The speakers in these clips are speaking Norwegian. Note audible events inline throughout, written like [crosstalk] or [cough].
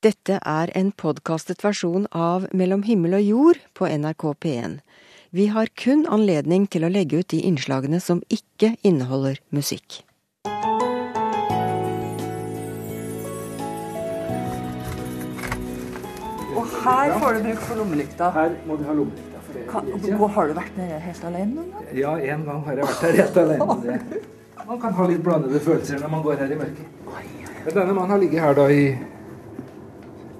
Dette er en podkastet versjon av Mellom himmel og jord på NRK P1. Vi har kun anledning til å legge ut de innslagene som ikke inneholder musikk. Og her får du bruk for lommelykta. Her må du ha lommelykta. for det Kan, vil har du vært nede helt alene noen gang? Ja, en gang har jeg vært her helt alene. Man kan ha litt blandede følelser når man går her i mørket. Men denne mannen har ligget her da i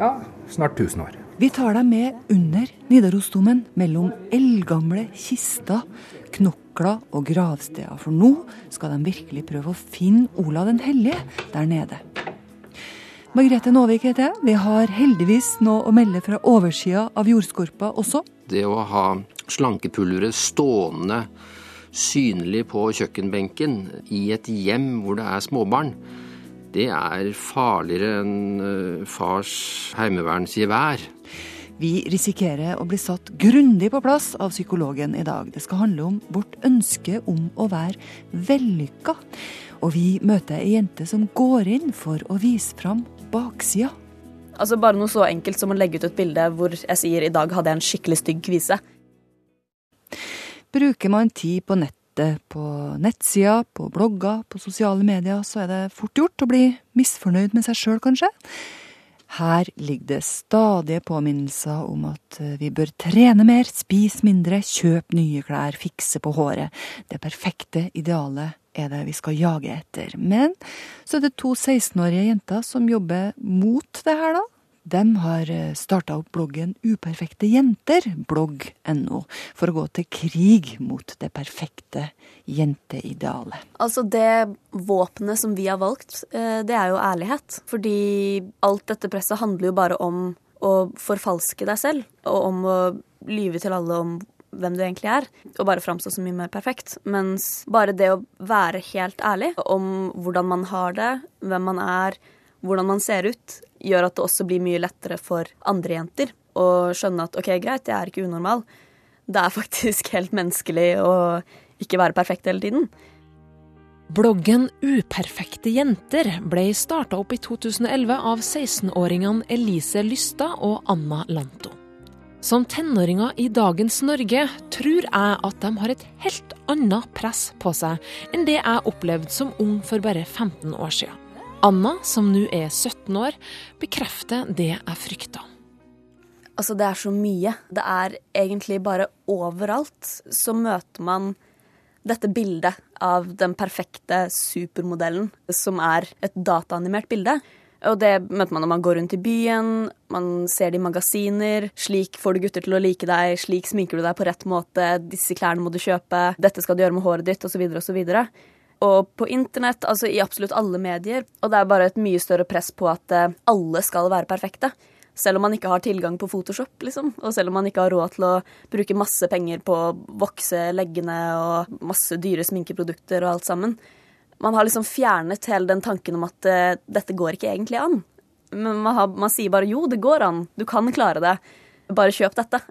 ja, snart 1000 år. Vi tar deg med under Nidarosdomen, mellom eldgamle kister, knokler og gravsteder. For nå skal de virkelig prøve å finne Olav den hellige der nede. Margrethe Nåvik heter jeg. Vi har heldigvis noe å melde fra oversida av jordskorpa også. Det å ha slankepulveret stående synlig på kjøkkenbenken i et hjem hvor det er småbarn, det er farligere enn eh, fars heimevernsgevær. Vi risikerer å bli satt grundig på plass av psykologen i dag. Det skal handle om vårt ønske om å være vellykka. Og vi møter ei jente som går inn for å vise fram baksida. Altså Bare noe så enkelt som å legge ut et bilde hvor jeg sier i dag hadde jeg en skikkelig stygg kvise. Bruker man tid på nettet, på nettsider, på blogger, på sosiale medier, så er det fort gjort å bli misfornøyd med seg sjøl, kanskje. Her ligger det stadige påminnelser om at eh, vi bør trene mer, spise mindre, kjøpe nye klær, fikse på håret. Det perfekte idealet er det vi skal jage etter. Men så er det to 16-årige jenter som jobber mot det her, da. De har starta opp bloggen Uperfekte jenter, blogg.no, for å gå til krig mot det perfekte jenteidealet. Altså Det våpenet som vi har valgt, eh, det er jo ærlighet. Fordi alt dette presset handler jo bare om å forfalske deg selv, og om å lyve til alle om hvem du egentlig er, og bare framstå så mye mer perfekt. Mens bare det å være helt ærlig om hvordan man har det, hvem man er, hvordan man ser ut, gjør at det også blir mye lettere for andre jenter å skjønne at OK, greit, jeg er ikke unormal. Det er faktisk [laughs] helt menneskelig å ikke være perfekt hele tiden. Bloggen Uperfekte jenter ble starta opp i 2011 av 16-åringene Elise Lystad og Anna Lanto. Som tenåringer i dagens Norge tror jeg at de har et helt annet press på seg enn det jeg opplevde som ung for bare 15 år siden. Anna, som nå er 17 år, bekrefter det jeg frykta. Altså, det er så mye. Det er egentlig bare overalt så møter man dette bildet av den perfekte supermodellen, som er et dataanimert bilde. Og det møter man når man går rundt i byen, man ser det i magasiner. Slik får du gutter til å like deg, slik sminker du deg på rett måte, disse klærne må du kjøpe, dette skal du gjøre med håret ditt, osv., osv. Og på internett, altså i absolutt alle medier. Og det er bare et mye større press på at eh, alle skal være perfekte. Selv om man ikke har tilgang på Photoshop, liksom. Og selv om man ikke har råd til å bruke masse penger på å vokse leggene og masse dyre sminkeprodukter og alt sammen. Man har liksom fjernet hele den tanken om at uh, dette går ikke egentlig an. Men man, har, man, sier bare jo, det går an. Du kan klare det. Bare kjøp dette.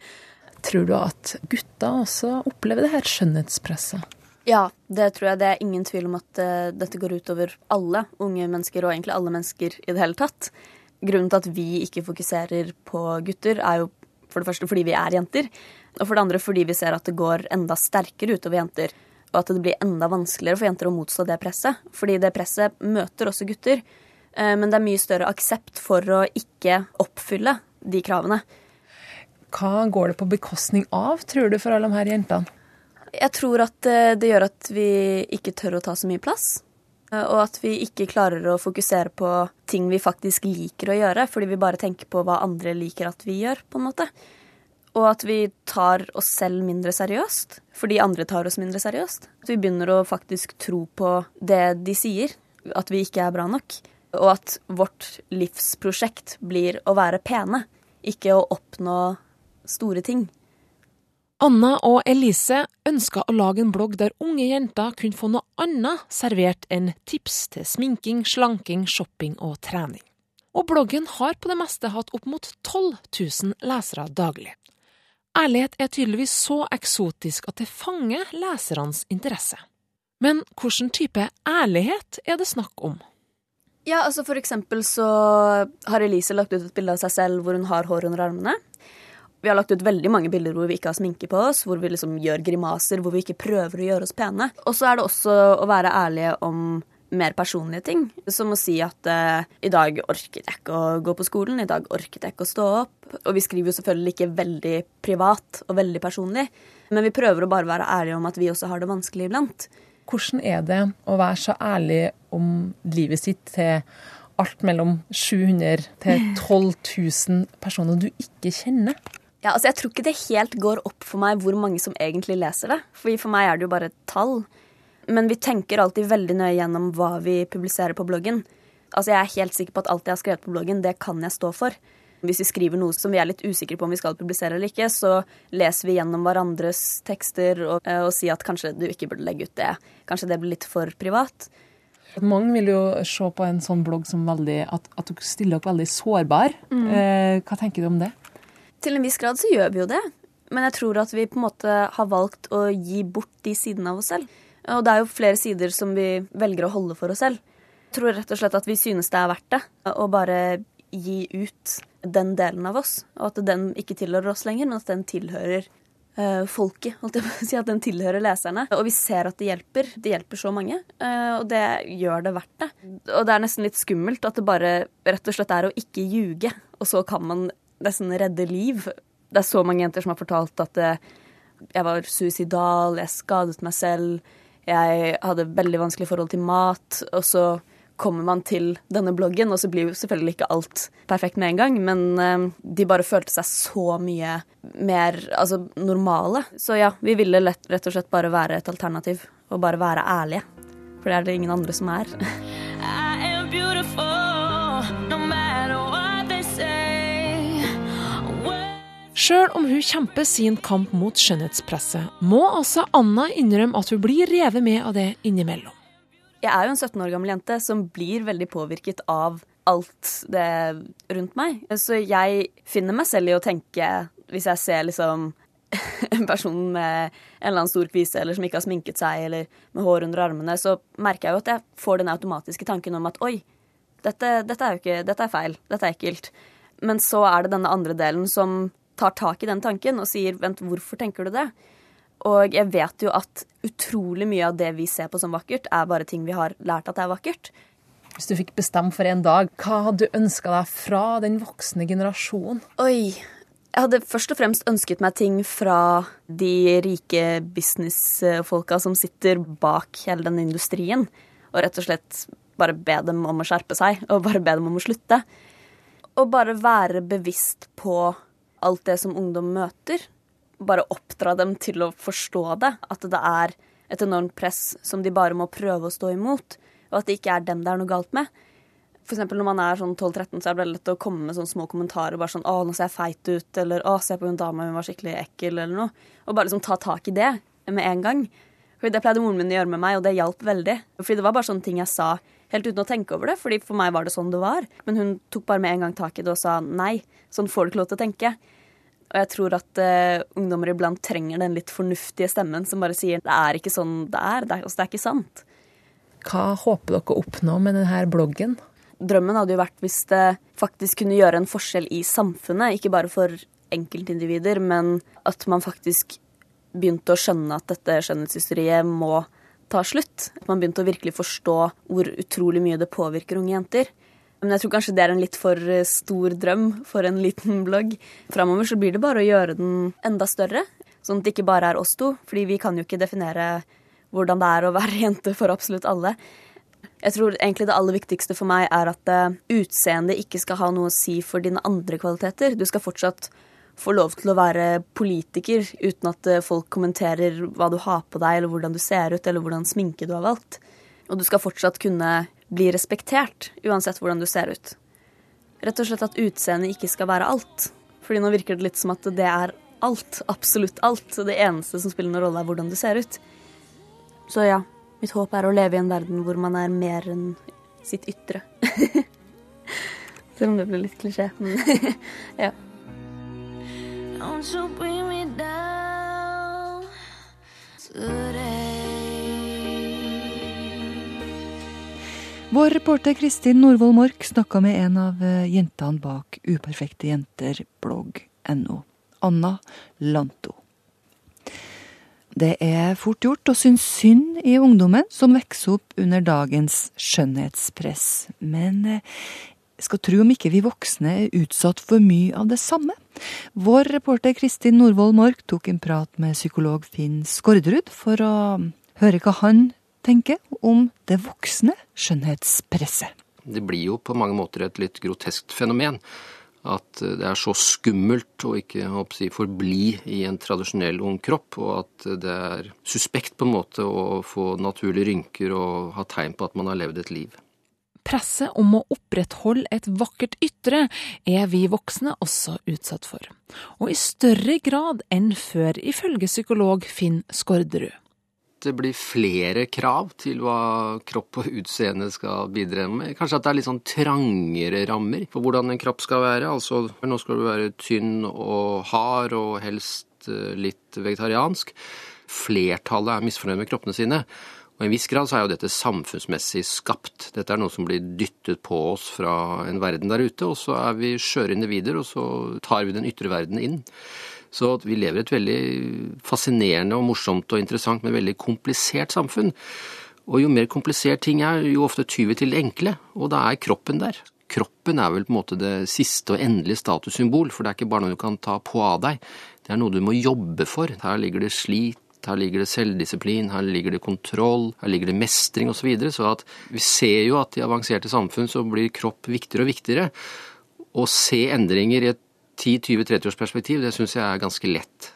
[laughs] Tror du at gutta også opplever det her skjønnhetspresset? Ja, det tror jeg. Det er ingen tvil om at uh, dette går utover alle unge mennesker, og egentlig alle mennesker i det hele tatt. Grunnen til at vi ikke fokuserer på gutter, er jo for det første fordi vi er jenter, og for det andre fordi vi ser at det går enda sterkere utover jenter, og at det blir enda vanskeligere for jenter å motstå det presset. Fordi det presset møter også gutter, uh, men det er mye større aksept for å ikke oppfylle de kravene. Hva går det på bekostning av, tror du, for alle de her jentene? Jeg tror at uh, det gjør at vi ikke tør å ta så mye plass. Og at vi ikke klarer å fokusere på ting vi faktisk liker å gjøre, fordi vi bare tenker på hva andre liker at vi gjør, på en måte. Og at vi tar oss selv mindre seriøst, fordi andre tar oss mindre seriøst. At vi begynner å faktisk tro på det de sier, at vi ikke er bra nok. Og at vårt livsprosjekt blir å være pene, ikke å oppnå store ting. Anna og Elise ønska å lage en blogg der unge jenter kunne få noe annet servert enn tips til sminking, slanking, shopping og trening. Og bloggen har på det meste hatt opp mot 12 000 lesere daglig. Ærlighet er tydeligvis så eksotisk at det fanger lesernes interesse. Men hvilken type ærlighet er det snakk om? Ja, altså For eksempel så har Elise lagt ut et bilde av seg selv hvor hun har hår under armene. Vi har lagt ut veldig mange bilder hvor vi ikke har sminke på oss, hvor vi liksom gjør grimaser, hvor vi ikke prøver å gjøre oss pene. Og så er det også å være ærlige om mer personlige ting. Som å si at uh, i dag orket jeg ikke å gå på skolen, i dag orket jeg ikke å stå opp. Og vi skriver jo selvfølgelig ikke veldig privat og veldig personlig, men vi prøver å bare være ærlige om at vi også har det vanskelig iblant. Hvordan er det å være så ærlig om livet sitt til alt mellom 700 til 12 000 personer du ikke kjenner? Ja, altså Jeg tror ikke det helt går opp for meg hvor mange som egentlig leser det. For for meg er det jo bare tall. Men vi tenker alltid veldig nøye gjennom hva vi publiserer på bloggen. Altså Jeg er helt sikker på at alt jeg har skrevet på bloggen, det kan jeg stå for. Hvis vi skriver noe som vi er litt usikre på om vi skal publisere eller ikke, så leser vi gjennom hverandres tekster og, eh, og sier at kanskje du ikke burde legge ut det. Kanskje det blir litt for privat. Mange vil jo se på en sånn blogg som veldig, at, at du stiller opp veldig sårbar. Mm. Eh, hva tenker du om det? Til en viss grad så gjør vi jo det. Men jeg tror at vi på en måte har valgt å gi bort de sidene av oss selv. Og det er jo flere sider som vi velger å holde for oss selv. Jeg tror rett og slett at vi synes det er verdt det å bare gi ut den delen av oss. Og at den ikke tilhører oss lenger, men at den tilhører uh, folket. Holdt jeg på å si At den tilhører leserne. Og vi ser at det hjelper. Det hjelper så mange. Uh, og det gjør det verdt det. Og det er nesten litt skummelt at det bare rett og slett er å ikke ljuge. Og så kan man nesten redde liv. Det er så mange jenter som har fortalt at uh, jeg var suicidal, jeg skadet meg selv, jeg hadde veldig vanskelig forhold til mat. Og så kommer man til denne bloggen, og så blir jo selvfølgelig ikke alt perfekt med en gang, men uh, de bare følte seg så mye mer altså, normale. Så ja, vi ville lett, rett og slett bare være et alternativ, og bare være ærlige. For det er det ingen andre som er. [laughs] I am no Sjøl om hun kjemper sin kamp mot skjønnhetspresset, må altså Anna innrømme at hun blir revet med av det innimellom. Jeg er jo en 17 år gammel jente som blir veldig påvirket av alt det rundt meg. Så jeg finner meg selv i å tenke, hvis jeg ser liksom [laughs] en person med en eller annen stor kvise eller som ikke har sminket seg, eller med hår under armene, så merker jeg jo at jeg får den automatiske tanken om at oi, dette, dette er jo ikke Dette er feil. Dette er ekkelt. Men så er det denne andre delen som tar tak i den tanken og sier vent, hvorfor tenker du det? Og jeg vet jo at utrolig mye av det vi ser på som vakkert, er bare ting vi har lært at er vakkert. Hvis du fikk bestemme for en dag, hva hadde du ønska deg fra den voksne generasjonen? Oi, jeg hadde først og fremst ønsket meg ting fra de rike businessfolka som sitter bak hele den industrien, og rett og slett bare be dem om å skjerpe seg, og bare be dem om å slutte. Og bare være bevisst på alt det som ungdom møter bare oppdra dem til å forstå det. At det er et enormt press som de bare må prøve å stå imot. Og at det ikke er dem det er noe galt med. For eksempel når man er sånn 12-13, så er det lett å komme med sånne små kommentarer. Bare sånn 'Å, nå ser jeg feit ut', eller 'Å, se på hun dama, hun var skikkelig ekkel', eller noe. Og bare liksom ta tak i det med en gang. Fordi Det pleide moren min å gjøre med meg, og det hjalp veldig. Fordi det var bare sånne ting jeg sa helt uten å tenke over det, fordi for meg var det sånn det var. Men hun tok bare med en gang tak i det og sa nei, sånn får du ikke lov til å tenke. Og jeg tror at uh, ungdommer iblant trenger den litt fornuftige stemmen som bare sier det er ikke sånn det er. Det er, altså, det er ikke sant. Hva håper dere å oppnå med denne bloggen? Drømmen hadde jo vært hvis det faktisk kunne gjøre en forskjell i samfunnet. Ikke bare for enkeltindivider, men at man faktisk begynte å skjønne at dette skjønnhetshysteriet må ta slutt. At man begynte å virkelig forstå hvor utrolig mye det påvirker unge jenter. Men jeg tror kanskje det er en litt for eh, stor drøm for en liten blogg. Framover så blir det bare å gjøre den enda større, sånn at det ikke bare er oss to. Fordi vi kan jo ikke definere hvordan det er å være [laughs] jente for absolutt alle. Jeg tror egentlig det aller viktigste for meg er at uh, utseendet ikke skal ha noe å si for dine andre kvaliteter. Du skal fortsatt få lov til å være politiker uten at uh, folk kommenterer hva du har på deg, eller hvordan du ser ut, eller hvordan sminke du har valgt. Og du skal fortsatt kunne bli respektert, uansett hvordan du ser ut. Rett og slett at utseendet ikke skal være alt. Fordi nå virker det litt som at det er alt. Absolutt alt. Det eneste som spiller noen rolle, er hvordan du ser ut. Så ja, mitt håp er å leve i en verden hvor man er mer enn sitt ytre. [laughs] Selv om det blir litt klisjé, men [laughs] ja. Don't you bring me down today. Vår reporter Kristin Norvoll Mork snakka med en av eh, jentene bak Uperfekte jenter blogg.no, Anna Lanto. Det er fort gjort å synes synd i ungdommen som vokser opp under dagens skjønnhetspress. Men jeg eh, skal tro om ikke vi voksne er utsatt for mye av det samme. Vår reporter Kristin Norvoll Mork tok en prat med psykolog Finn Skårderud for å høre hva han tenke om det voksne skjønnhetspresset. Det blir jo på mange måter et litt groteskt fenomen. At det er så skummelt å ikke si, forbli i en tradisjonell ung kropp, og at det er suspekt på en måte å få naturlige rynker og ha tegn på at man har levd et liv. Presset om å opprettholde et vakkert ytre er vi voksne også utsatt for, og i større grad enn før, ifølge psykolog Finn Skårderud det blir flere krav til hva kropp og utseende skal bidra med. Kanskje at det er litt sånn trangere rammer for hvordan en kropp skal være. Altså nå skal du være tynn og hard og helst eh, litt vegetariansk. Flertallet er misfornøyd med kroppene sine. Og I en viss grad så er jo dette samfunnsmessig skapt. Dette er noe som blir dyttet på oss fra en verden der ute, og så er vi skjøre individer, og så tar vi den ytre verden inn. Så vi lever et veldig fascinerende og morsomt og interessant, men veldig komplisert samfunn. Og jo mer komplisert ting er, jo ofte tyver til det enkle, og da er kroppen der. Kroppen er vel på en måte det siste og endelige statussymbol, for det er ikke bare noe du kan ta på av deg, det er noe du må jobbe for. Her ligger det slit, her ligger det selvdisiplin, her ligger det kontroll, her ligger det mestring osv. Så, videre. så at vi ser jo at i avanserte samfunn så blir kropp viktigere og viktigere. Å se endringer i et 10-20-30 års perspektiv, det syns jeg er ganske lett.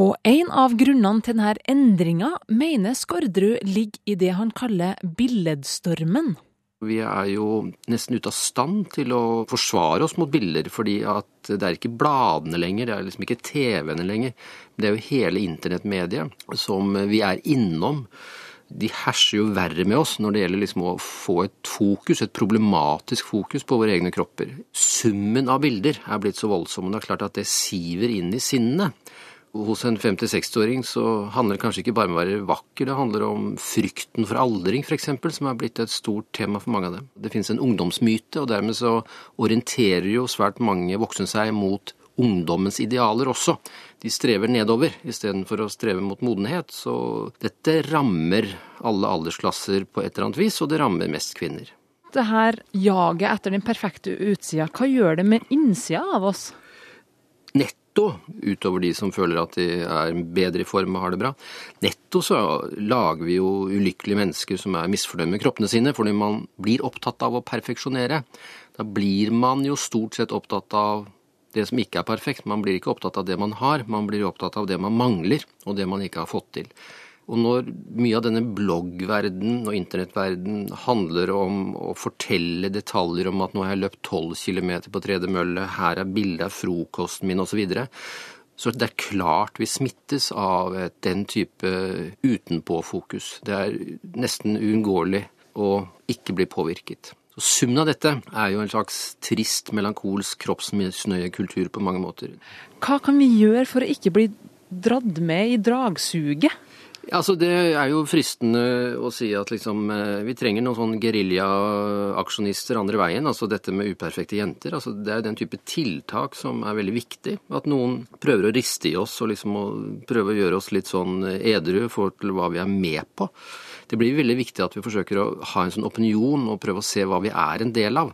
Og en av grunnene til denne endringa mener Skårderud ligger i det han kaller billedstormen. Vi er jo nesten ute av stand til å forsvare oss mot bilder, fordi at det er ikke bladene lenger, det er liksom ikke TV-ene lenger. Det er jo hele internettmediet som vi er innom de herser jo verre med oss når det gjelder liksom å få et fokus, et problematisk fokus på våre egne kropper. Summen av bilder er blitt så voldsom, og det er klart at det siver inn i sinnene. Hos en 50-60-åring så handler det kanskje ikke bare om å være vakker, det handler om frykten for aldring f.eks., som er blitt et stort tema for mange av dem. Det finnes en ungdomsmyte, og dermed så orienterer jo svært mange voksne seg mot ungdommens idealer også de strever nedover istedenfor å streve mot modenhet. Så dette rammer alle aldersklasser på et eller annet vis, og det rammer mest kvinner. Det her jaget etter den perfekte utsida, hva gjør det med innsida av oss? Netto, utover de som føler at de er bedre i form og har det bra, netto så lager vi jo ulykkelige mennesker som er misfornøyd med kroppene sine, fordi man blir opptatt av å perfeksjonere. Da blir man jo stort sett opptatt av det som ikke er perfekt. Man blir ikke opptatt av det man har, man blir opptatt av det man mangler, og det man ikke har fått til. Og når mye av denne bloggverden og internettverden handler om å fortelle detaljer om at nå har jeg løpt 12 km på tredemølle, her er bildet av frokosten min osv., så, videre, så det er klart vi smittes av den type utenpåfokus. Det er nesten uunngåelig å ikke bli påvirket. Så Summen av dette er jo en slags trist, melankolsk kroppsmisnøyekultur på mange måter. Hva kan vi gjøre for å ikke bli dratt med i dragsuget? Altså, Det er jo fristende å si at liksom, eh, vi trenger noen sånn geriljaaksjonister andre veien. Altså dette med uperfekte jenter. Altså, det er den type tiltak som er veldig viktig. At noen prøver å riste i oss og liksom å prøve å gjøre oss litt sånn edru for til hva vi er med på det blir veldig viktig at vi forsøker å ha en sånn opinion og prøve å se hva vi er en del av.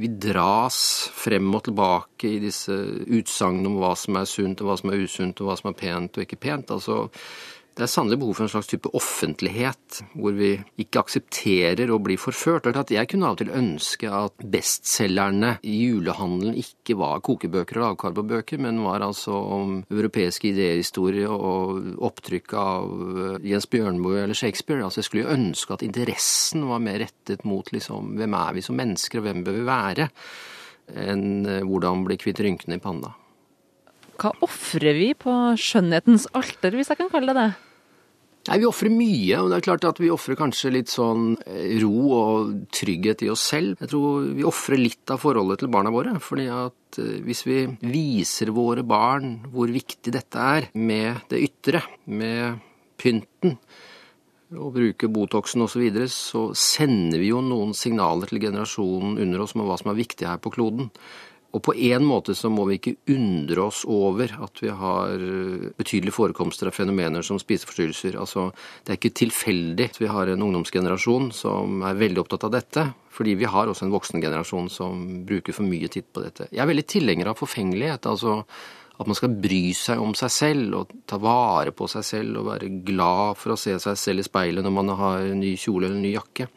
Vi dras frem og tilbake i disse utsagnene om hva som er sunt og hva som er usunt og hva som er pent og ikke pent. Altså, det er sannelig behov for en slags type offentlighet, hvor vi ikke aksepterer å bli forført. Jeg kunne av og til ønske at bestselgerne i julehandelen ikke var kokebøker og lavkarbobøker, men var altså om europeisk idéhistorie og opptrykk av eh, Jens Bjørnboe eller Shakespeare. Altså Jeg skulle jo ønske at interessen var mer rettet mot liksom, hvem er vi som mennesker, og hvem bør vi være, enn eh, hvordan bli kvitt rynkene i panna. Hva ofrer vi på skjønnhetens alter, hvis jeg kan kalle det det? Nei, Vi ofrer mye, og det er klart at vi ofrer kanskje litt sånn eh, ro og trygghet i oss selv. Jeg tror vi ofrer litt av forholdet til barna våre. fordi at eh, hvis vi viser våre barn hvor viktig dette er med det ytre, med pynten, og bruke Botoxen osv., så, videre, så sender vi jo noen signaler til generasjonen under oss om hva som er viktig her på kloden. Og på en måte så må vi ikke undre oss over at vi har betydelige forekomster av fenomener som spiseforstyrrelser. Altså, det er ikke tilfeldig at vi har en ungdomsgenerasjon som er veldig opptatt av dette, fordi vi har også en voksengenerasjon som bruker for mye tid på dette. Jeg er veldig tilhenger av forfengelighet. altså at man skal bry seg om seg selv og ta vare på seg selv og være glad for å se seg selv i speilet når man har en ny kjole eller en ny jakke.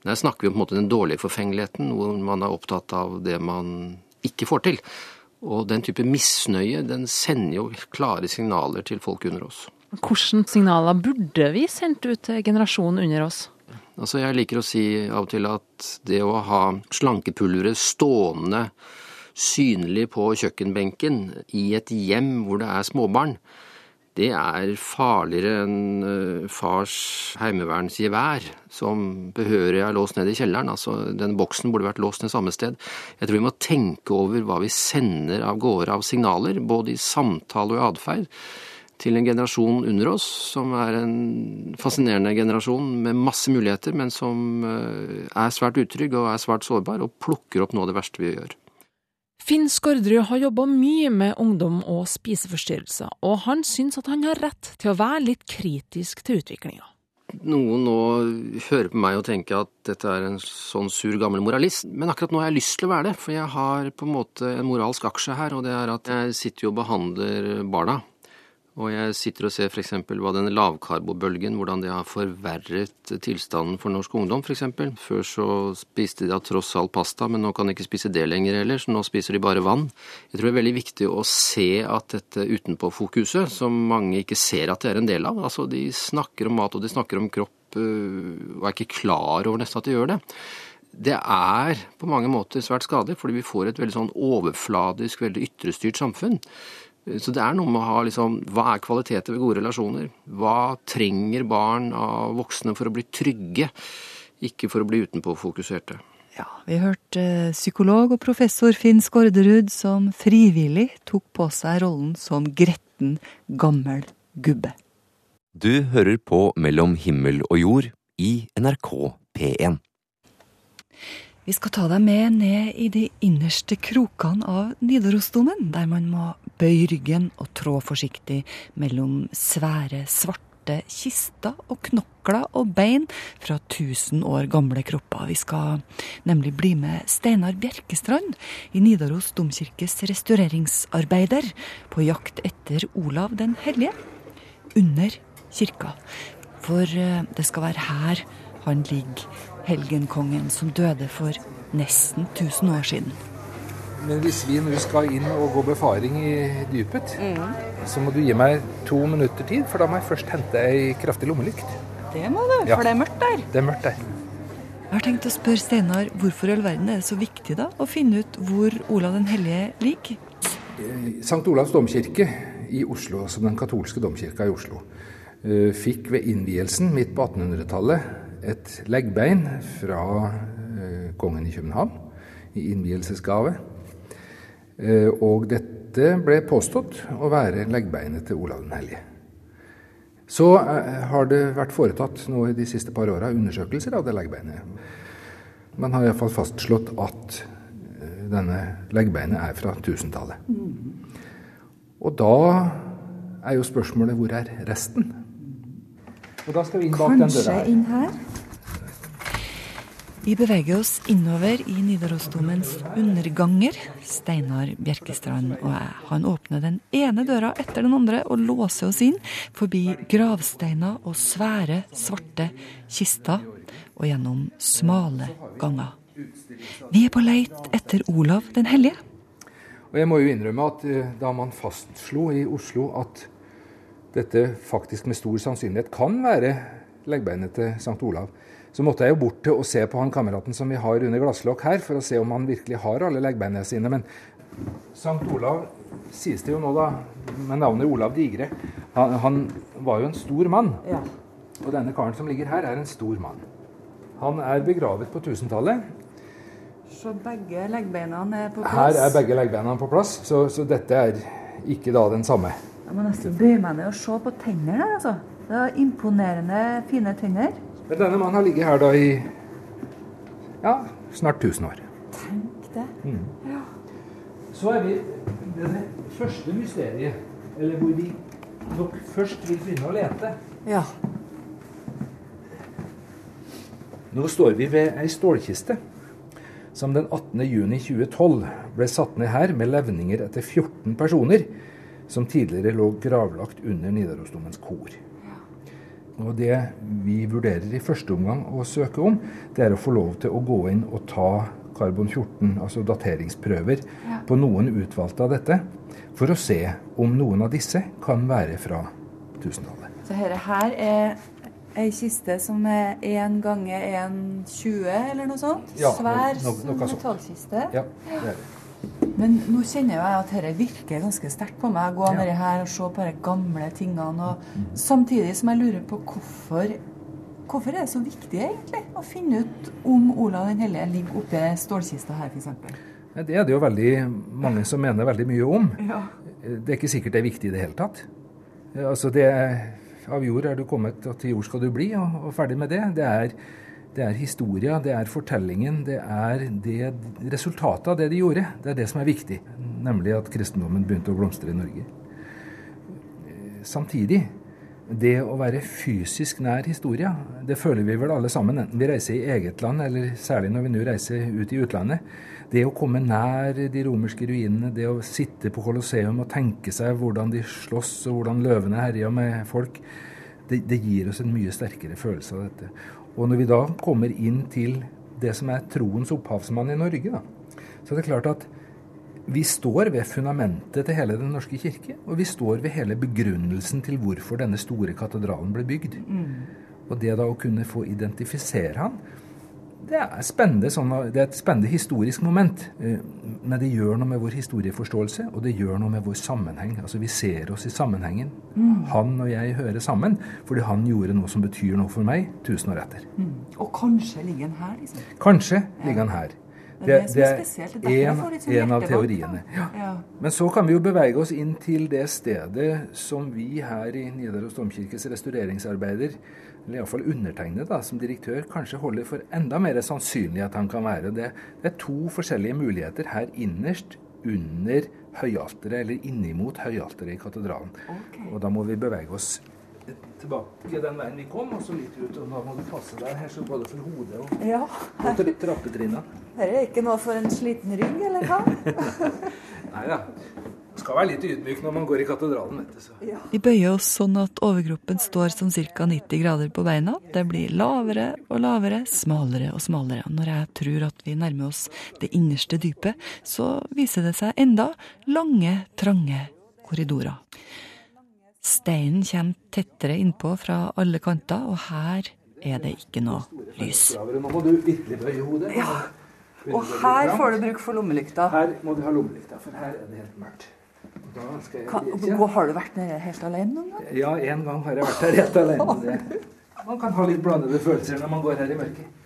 Men her snakker vi om den dårlige forfengeligheten, hvor man er opptatt av det man ikke får til. Og den type misnøye den sender jo klare signaler til folk under oss. Hvilke signaler burde vi sendt ut til generasjonen under oss? Altså Jeg liker å si av og til at det å ha slankepulveret stående synlig på kjøkkenbenken i et hjem hvor det er småbarn, det er farligere enn eh, fars heimevernsgevær, som behørig er låst ned i kjelleren. Altså, den boksen burde vært låst ned samme sted. Jeg tror vi må tenke over hva vi sender av gårde av signaler, både i samtale og i atferd, til en generasjon under oss, som er en fascinerende generasjon med masse muligheter, men som eh, er svært utrygg og er svært sårbar, og plukker opp noe av det verste vi gjør. Finn Skårderud har jobba mye med ungdom og spiseforstyrrelser, og han syns at han har rett til å være litt kritisk til utviklinga. Noen nå hører på meg og tenker at dette er en sånn sur gammel moralist, men akkurat nå har jeg lyst til å være det, for jeg har på en måte en moralsk aksje her, og det er at jeg sitter jo og behandler barna. Og jeg sitter og ser f.eks. hva den lavkarbobølgen, hvordan det har forverret tilstanden for norsk ungdom f.eks. Før så spiste de da tross alt pasta, men nå kan de ikke spise det lenger heller, så nå spiser de bare vann. Jeg tror det er veldig viktig å se at dette utenpåfokuset, som mange ikke ser at det er en del av, altså de snakker om mat og de snakker om kropp øh, og er ikke klar over nesten at de gjør det det er på mange måter svært skadelig, fordi vi får et veldig sånn overfladisk, veldig ytrestyrt samfunn. Så det er noe med å ha liksom Hva er kvaliteter ved gode relasjoner? Hva trenger barn av voksne for å bli trygge, ikke for å bli utenpåfokuserte? Ja, vi hørte eh, psykolog og professor Finn Skårderud som frivillig tok på seg rollen som gretten, gammel gubbe. Du hører på Mellom himmel og jord i NRK P1. Vi skal ta deg med ned i de innerste krokene av Nidarosdomen, der man må bøye ryggen og trå forsiktig mellom svære, svarte kister og knokler og bein fra tusen år gamle kropper. Vi skal nemlig bli med Steinar Bjerkestrand i Nidaros domkirkes restaureringsarbeider på jakt etter Olav den hellige under kirka. For eh, det skal være her han ligger helgenkongen som døde for nesten 1000 år siden. Men hvis vi nå skal inn og gå befaring i dypet, mm. så må du gi meg to minutter tid, for da må jeg først hente ei kraftig lommelykt. Det må du, ja. for det er mørkt der. Det er mørkt der. Jeg har tenkt å spørre Steinar hvorfor i all verden er det så viktig da å finne ut hvor Olav den hellige ligger? St. Sankt Olavs domkirke i Oslo, som den katolske domkirka i Oslo, eh, fikk ved innvielsen midt på 1800-tallet et leggbein fra eh, kongen i København i innvielsesgave. Eh, og dette ble påstått å være leggbeinet til Olav den hellige. Så eh, har det vært foretatt nå i de siste par åra undersøkelser av det leggbeinet. Man har iallfall fastslått at denne leggbeinet er fra 1000-tallet. Og da er jo spørsmålet hvor er resten? Og da skal vi inn bak Kanskje den døra her. inn her? Vi beveger oss innover i Nidarosdomens underganger. Steinar Bjerkestrand og jeg. Han åpner den ene døra etter den andre og låser oss inn forbi gravsteiner og svære, svarte kister og gjennom smale ganger. Vi er på leit etter Olav den hellige. Og jeg må jo innrømme at eh, da man fastslo i Oslo at dette faktisk med stor sannsynlighet kan være leggbeinet til St. Olav, så måtte jeg jo bort til å se på han kameraten som vi har under glasslokk her, for å se om han virkelig har alle leggbeina sine. Men St. Olav sies det jo nå, da, med navnet Olav Digre. Han, han var jo en stor mann. Ja. Og denne karen som ligger her, er en stor mann. Han er begravet på 1000-tallet. Så begge leggbeina er på plass? Her er begge leggbeina på plass, så, så dette er ikke da den samme. Jeg må nesten bøye meg ned og se på tennene altså. Det er imponerende fine tenner. Men denne mannen har ligget her da i ja, snart 1000 år. Tenk det. Så er vi det første mysteriet, eller hvor vi nok først vil begynne å lete. Ja. Nå står vi ved ei stålkiste som den 18. juni 2012 ble satt ned her med levninger etter 14 personer som tidligere lå gravlagt under Nidarosdomens kor. Og Det vi vurderer i første omgang å søke om, det er å få lov til å gå inn og ta karbon-14, altså dateringsprøver, på noen utvalgte av dette, for å se om noen av disse kan være fra 1000-tallet. Så dette her er ei kiste som er 1 ganger 1,20 eller noe sånt. Ja, Svær no- no- sånt. metallkiste. Ja, det er det. Men nå kjenner jeg at dette virker ganske sterkt på meg. Gå ned nedi her og se på de gamle tingene. Og samtidig som jeg lurer på hvorfor Hvorfor er det så viktig egentlig å finne ut om Olav den hellige ligger oppi stålkista her, f.eks.? Det er det jo veldig mange som mener veldig mye om. Ja. Det er ikke sikkert det er viktig i det hele tatt. Altså det Av jord er du kommet, og til jord skal du bli, og, og ferdig med det. Det er, det er historia, det er fortellingen, det er det, resultatet av det de gjorde. Det er det som er viktig, nemlig at kristendommen begynte å blomstre i Norge. Samtidig, det å være fysisk nær historia, det føler vi vel alle sammen, enten vi reiser i eget land, eller særlig når vi nå reiser ut i utlandet. Det å komme nær de romerske ruinene, det å sitte på Colosseum og tenke seg hvordan de slåss, og hvordan løvene herja med folk, det, det gir oss en mye sterkere følelse av dette. Og når vi da kommer inn til det som er troens opphavsmann i Norge, da, så er det klart at vi står ved fundamentet til hele Den norske kirke, og vi står ved hele begrunnelsen til hvorfor denne store katedralen ble bygd. Og det da å kunne få identifisere han, det er, spennende, sånn, det er et spennende historisk moment. eh, Men det gjør noe med vår historieforståelse, og det gjør noe med vår sammenheng. Altså Vi ser oss i sammenhengen. Han og jeg hører sammen fordi han gjorde noe som betyr noe for meg tusen år etter. Og kanskje ligger han her, liksom. Kanskje ligger han her. Det det. Det er en, sånn en av teoriene. Ja. Ja. Men så kan vi jo bevege oss inn til det stedet som vi her i Nidaros domkirkes restaureringsarbeider, eller iallfall undertegnede som direktør, kanskje holder for enda mer sannsynlig at han kan være. Det, det er to forskjellige muligheter her innerst under høyalteret, eller innimot høyalteret i katedralen. Okay. Og da må vi bevege oss tilbake den veien vi kom, og så litt ut. Og da må du passe deg her, så både for hodet og, Ja. og tra- trappetrinnene. Dette er ikke noe for en sliten rygg, eller hva? [laughs] Nei da. Skal være litt ydmyk når man går i katedralen, vet du. Så. Vi bøyer oss sånn at overkroppen står sånn ca. 90 grader på beina. Det blir lavere og lavere, smalere og smalere. Og Når jeg tror at vi nærmer oss det innerste dypet, så viser det seg enda lange, trange korridorer. Steinen kommer tettere innpå fra alle kanter, og her er det ikke noe lys. Nå må du virkelig bøye hodet. Ja. Og her får du bruk for lommelykta. Her må du ha lommelykta, for her er det helt mørkt. Og Da skal jeg Kan, har du vært nede helt alene noen gang? Ja, en gang har jeg vært her helt alene. [laughs] Man kan ha litt blandede følelser når man går her i mørket.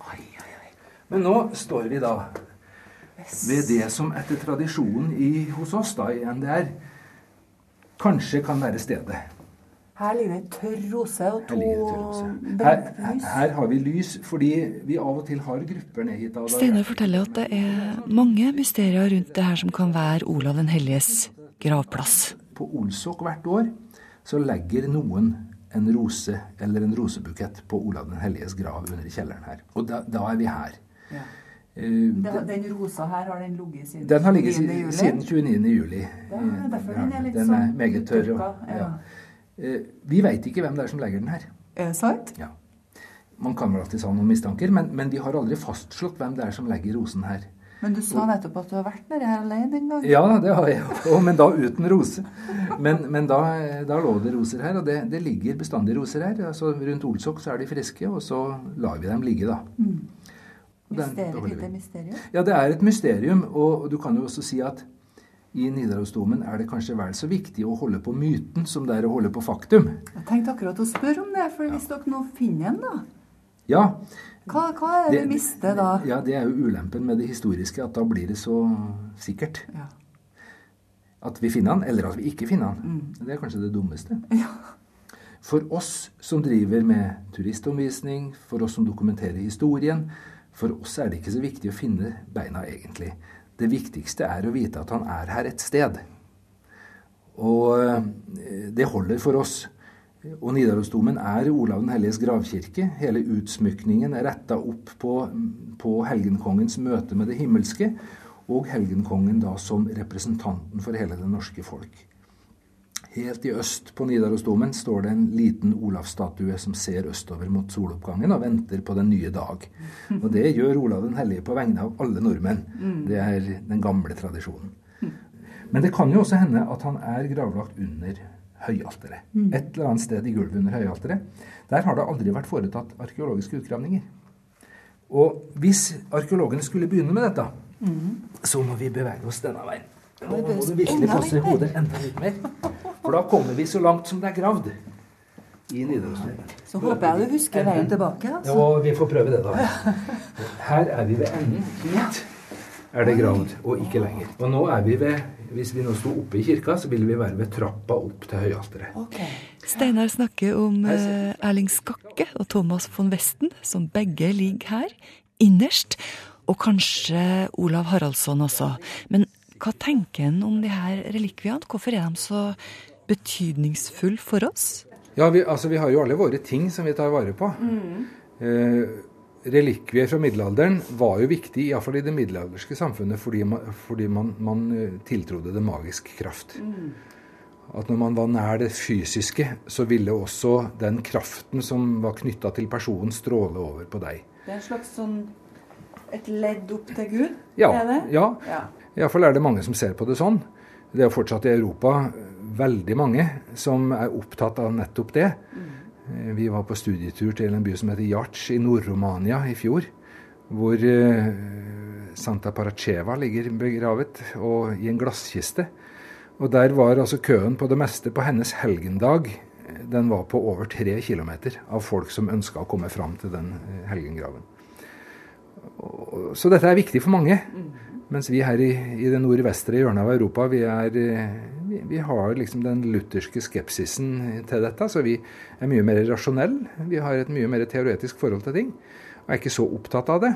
Men nå står vi da ved det som etter tradisjonen i, hos oss da, i NDR kanskje kan være stedet. Her ligger det en tørr rose og to ligger det. Her, har vi lys fordi vi av og til har grupper ned hit. Steinar forteller at det er mange mysterier rundt det her som kan være Olav den helliges gravplass. På Olsok hvert år så legger noen en rose eller en rosebukett på Olav den helliges grav under kjelleren her. Og da, da er vi her. Eh, Den rosa her har den ligget siden Den har ligget 29. juli. siden 29. juli. Ja, derfor er den er litt Den er sånn meget tørr. Og, ja. ja. Uh, Vi veit ikke hvem det er som legger den her. Er det sant? Ja. Man kan vel alltid ha noen mistanker, men, men vi har aldri fastslått hvem det er som legger rosen her. Men du sa nettopp at du har vært nedi her alene en gang. Ja, det har jeg jo, men da uten rose. Men, men da, da lå det roser her, og det, det ligger bestandig roser her. Altså, rundt Olsok så er de friske, og så lar vi dem ligge, da. Mm. Mysteriet, mysterium. Ja, det er et mysterium, og og du kan jo også si at i Nidarosdomen er det kanskje vel så viktig å holde på myten som det er å holde på faktum. Jeg tenkte akkurat å spørre om det, for hvis dere nå finner en, da Ja, Hva, hva er det, vi mister da? Ja, det er jo ulempen med det historiske, at da blir det så sikkert. Ja. At vi finner han, eller at vi ikke finner han. Mm. Det er kanskje det dummeste. [laughs] For oss som driver med turistomvisning, for oss som dokumenterer historien, for oss er det ikke så viktig å finne beina, egentlig. Det viktigste er å vite at han er her et sted. Og eh, det holder for oss. Og Nidarosdomen er Olav den helliges gravkirke. Hele utsmykningen er retta opp på, på helgenkongens møte med det himmelske, og helgenkongen da som representanten for hele det norske folk. Helt i øst på Nidarosdomen står det en liten Olavsstatue som ser østover mot soloppgangen og venter på den nye dag. Og det gjør Olav den hellige på vegne av alle nordmenn. Det er den gamle tradisjonen. Men det kan jo også hende at han er gravlagt under høyalteret. Et eller annet sted i gulvet under høyalteret. Der har det aldri vært foretatt arkeologiske utgravninger. Og hvis arkeologene skulle begynne med dette, så må vi bevege oss denne veien. Nå må du virkelig passe hodet enda litt mer. For da kommer vi så langt som det er gravd i Nidarosdomen. Så håper jeg du husker veien tilbake. altså. Ja, vi får prøve det, da. [laughs] Her er vi ved enden. Hit er det gravd, og ikke lenger. Og nå er vi ved Hvis vi nå sto oppe i kirka, så ville vi være ved trappa opp til høyalteret. Okay. Steinar snakker om eh, Erling Skakke og Thomas von Westen, som begge ligger her, innerst. Og kanskje Olav Haraldsson også. Men hva tenker en om de her relikviene? Hvorfor er de så betydningsfulle for oss? Ja, vi, altså, vi har jo alle våre ting som vi tar vare på. Eh, relikvier fra middelalderen var jo viktig, iallfall i det middelalderske samfunnet, fordi man, fordi man, man eh, tiltrodde det magisk kraft. At når man var nær det fysiske, så ville også den kraften som var knytta til personen, stråle over på deg. Det er en slags sånn et ledd opp til Gud? Ja. Er det? ja. Ja. Iallfall er det mange som ser på det sånn. Det er fortsatt i Europa veldig mange som er opptatt av nettopp det. Eh, Vi var på studietur til en by som heter Jarts i Nord-Romania i fjor. Hvor eh, Santa Paraceva ligger begravet, og i en glasskiste. Og der var altså køen på det meste på hennes helgendag. eh, Den var på over tre kilometer av folk som ønska å komme fram til den eh, helgengraven. Så dette er viktig for mange. Mens vi her i, i det nordvestre hjørnet av Europa, vi, er, eh, vi, vi har liksom den lutherske skepsisen til dette. Så vi er mye mer rasjonelle. Vi har et mye mer teoretisk forhold til ting. Og er ikke så opptatt av det.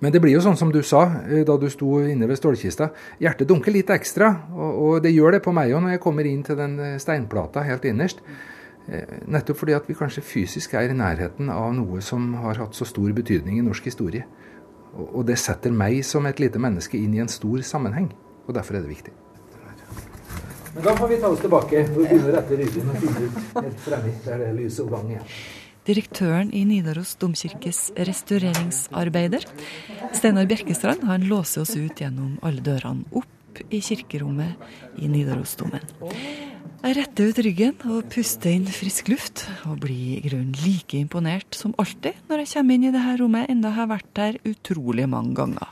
Men det blir jo sånn som du sa eh, da du sto inne ved stålkista. Hjertet dunker litt ekstra. Og, og det gjør det på meg òg når jeg kommer inn til den eh, steinplata helt innerst. Eh, Nettopp fordi at vi kanskje fysisk er i nærheten av noe som har hatt så stor betydning i norsk historie. Og og det setter meg som et lite menneske inn i en stor sammenheng. Og derfor er det viktig. Men da får vi ta oss tilbake og begynne å rette ryggen og finne ut helt fremme der det er lys og gang igjen. Direktøren i Nidaros domkirkes restaureringsarbeider, Steinar Bjerkestrand, han låser oss ut gjennom alle dørene opp i kirkerommet i Nidarosdomen. Jeg retter ut ryggen og puster inn frisk luft, og blir i grunnen like imponert som alltid når jeg kommer inn i dette rommet, enda jeg har vært der utrolig mange ganger.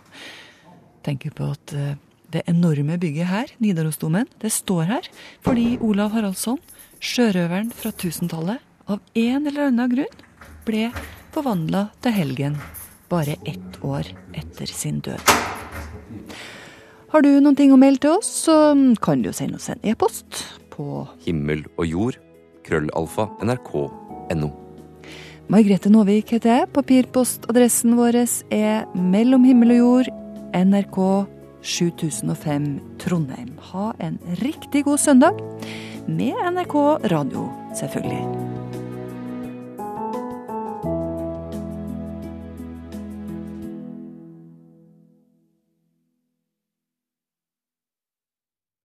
Tenker på at eh, det enorme bygget her, Nidarosdomen, det står her fordi Olav Haraldsson, sjørøveren fra 1000-tallet, av en eller annen grunn ble forvandla til helgen bare ett år etter sin død. Har du noen ting å melde til oss, så kan du sende oss en e-post på Himmel og jord. Krøllalfa. NRK.no. Margrethe Nåvik heter jeg. Papirpostadressen vår er mellom himmel og jord, NRK 7005 Trondheim. Ha en riktig god søndag med NRK Radio, selvfølgelig.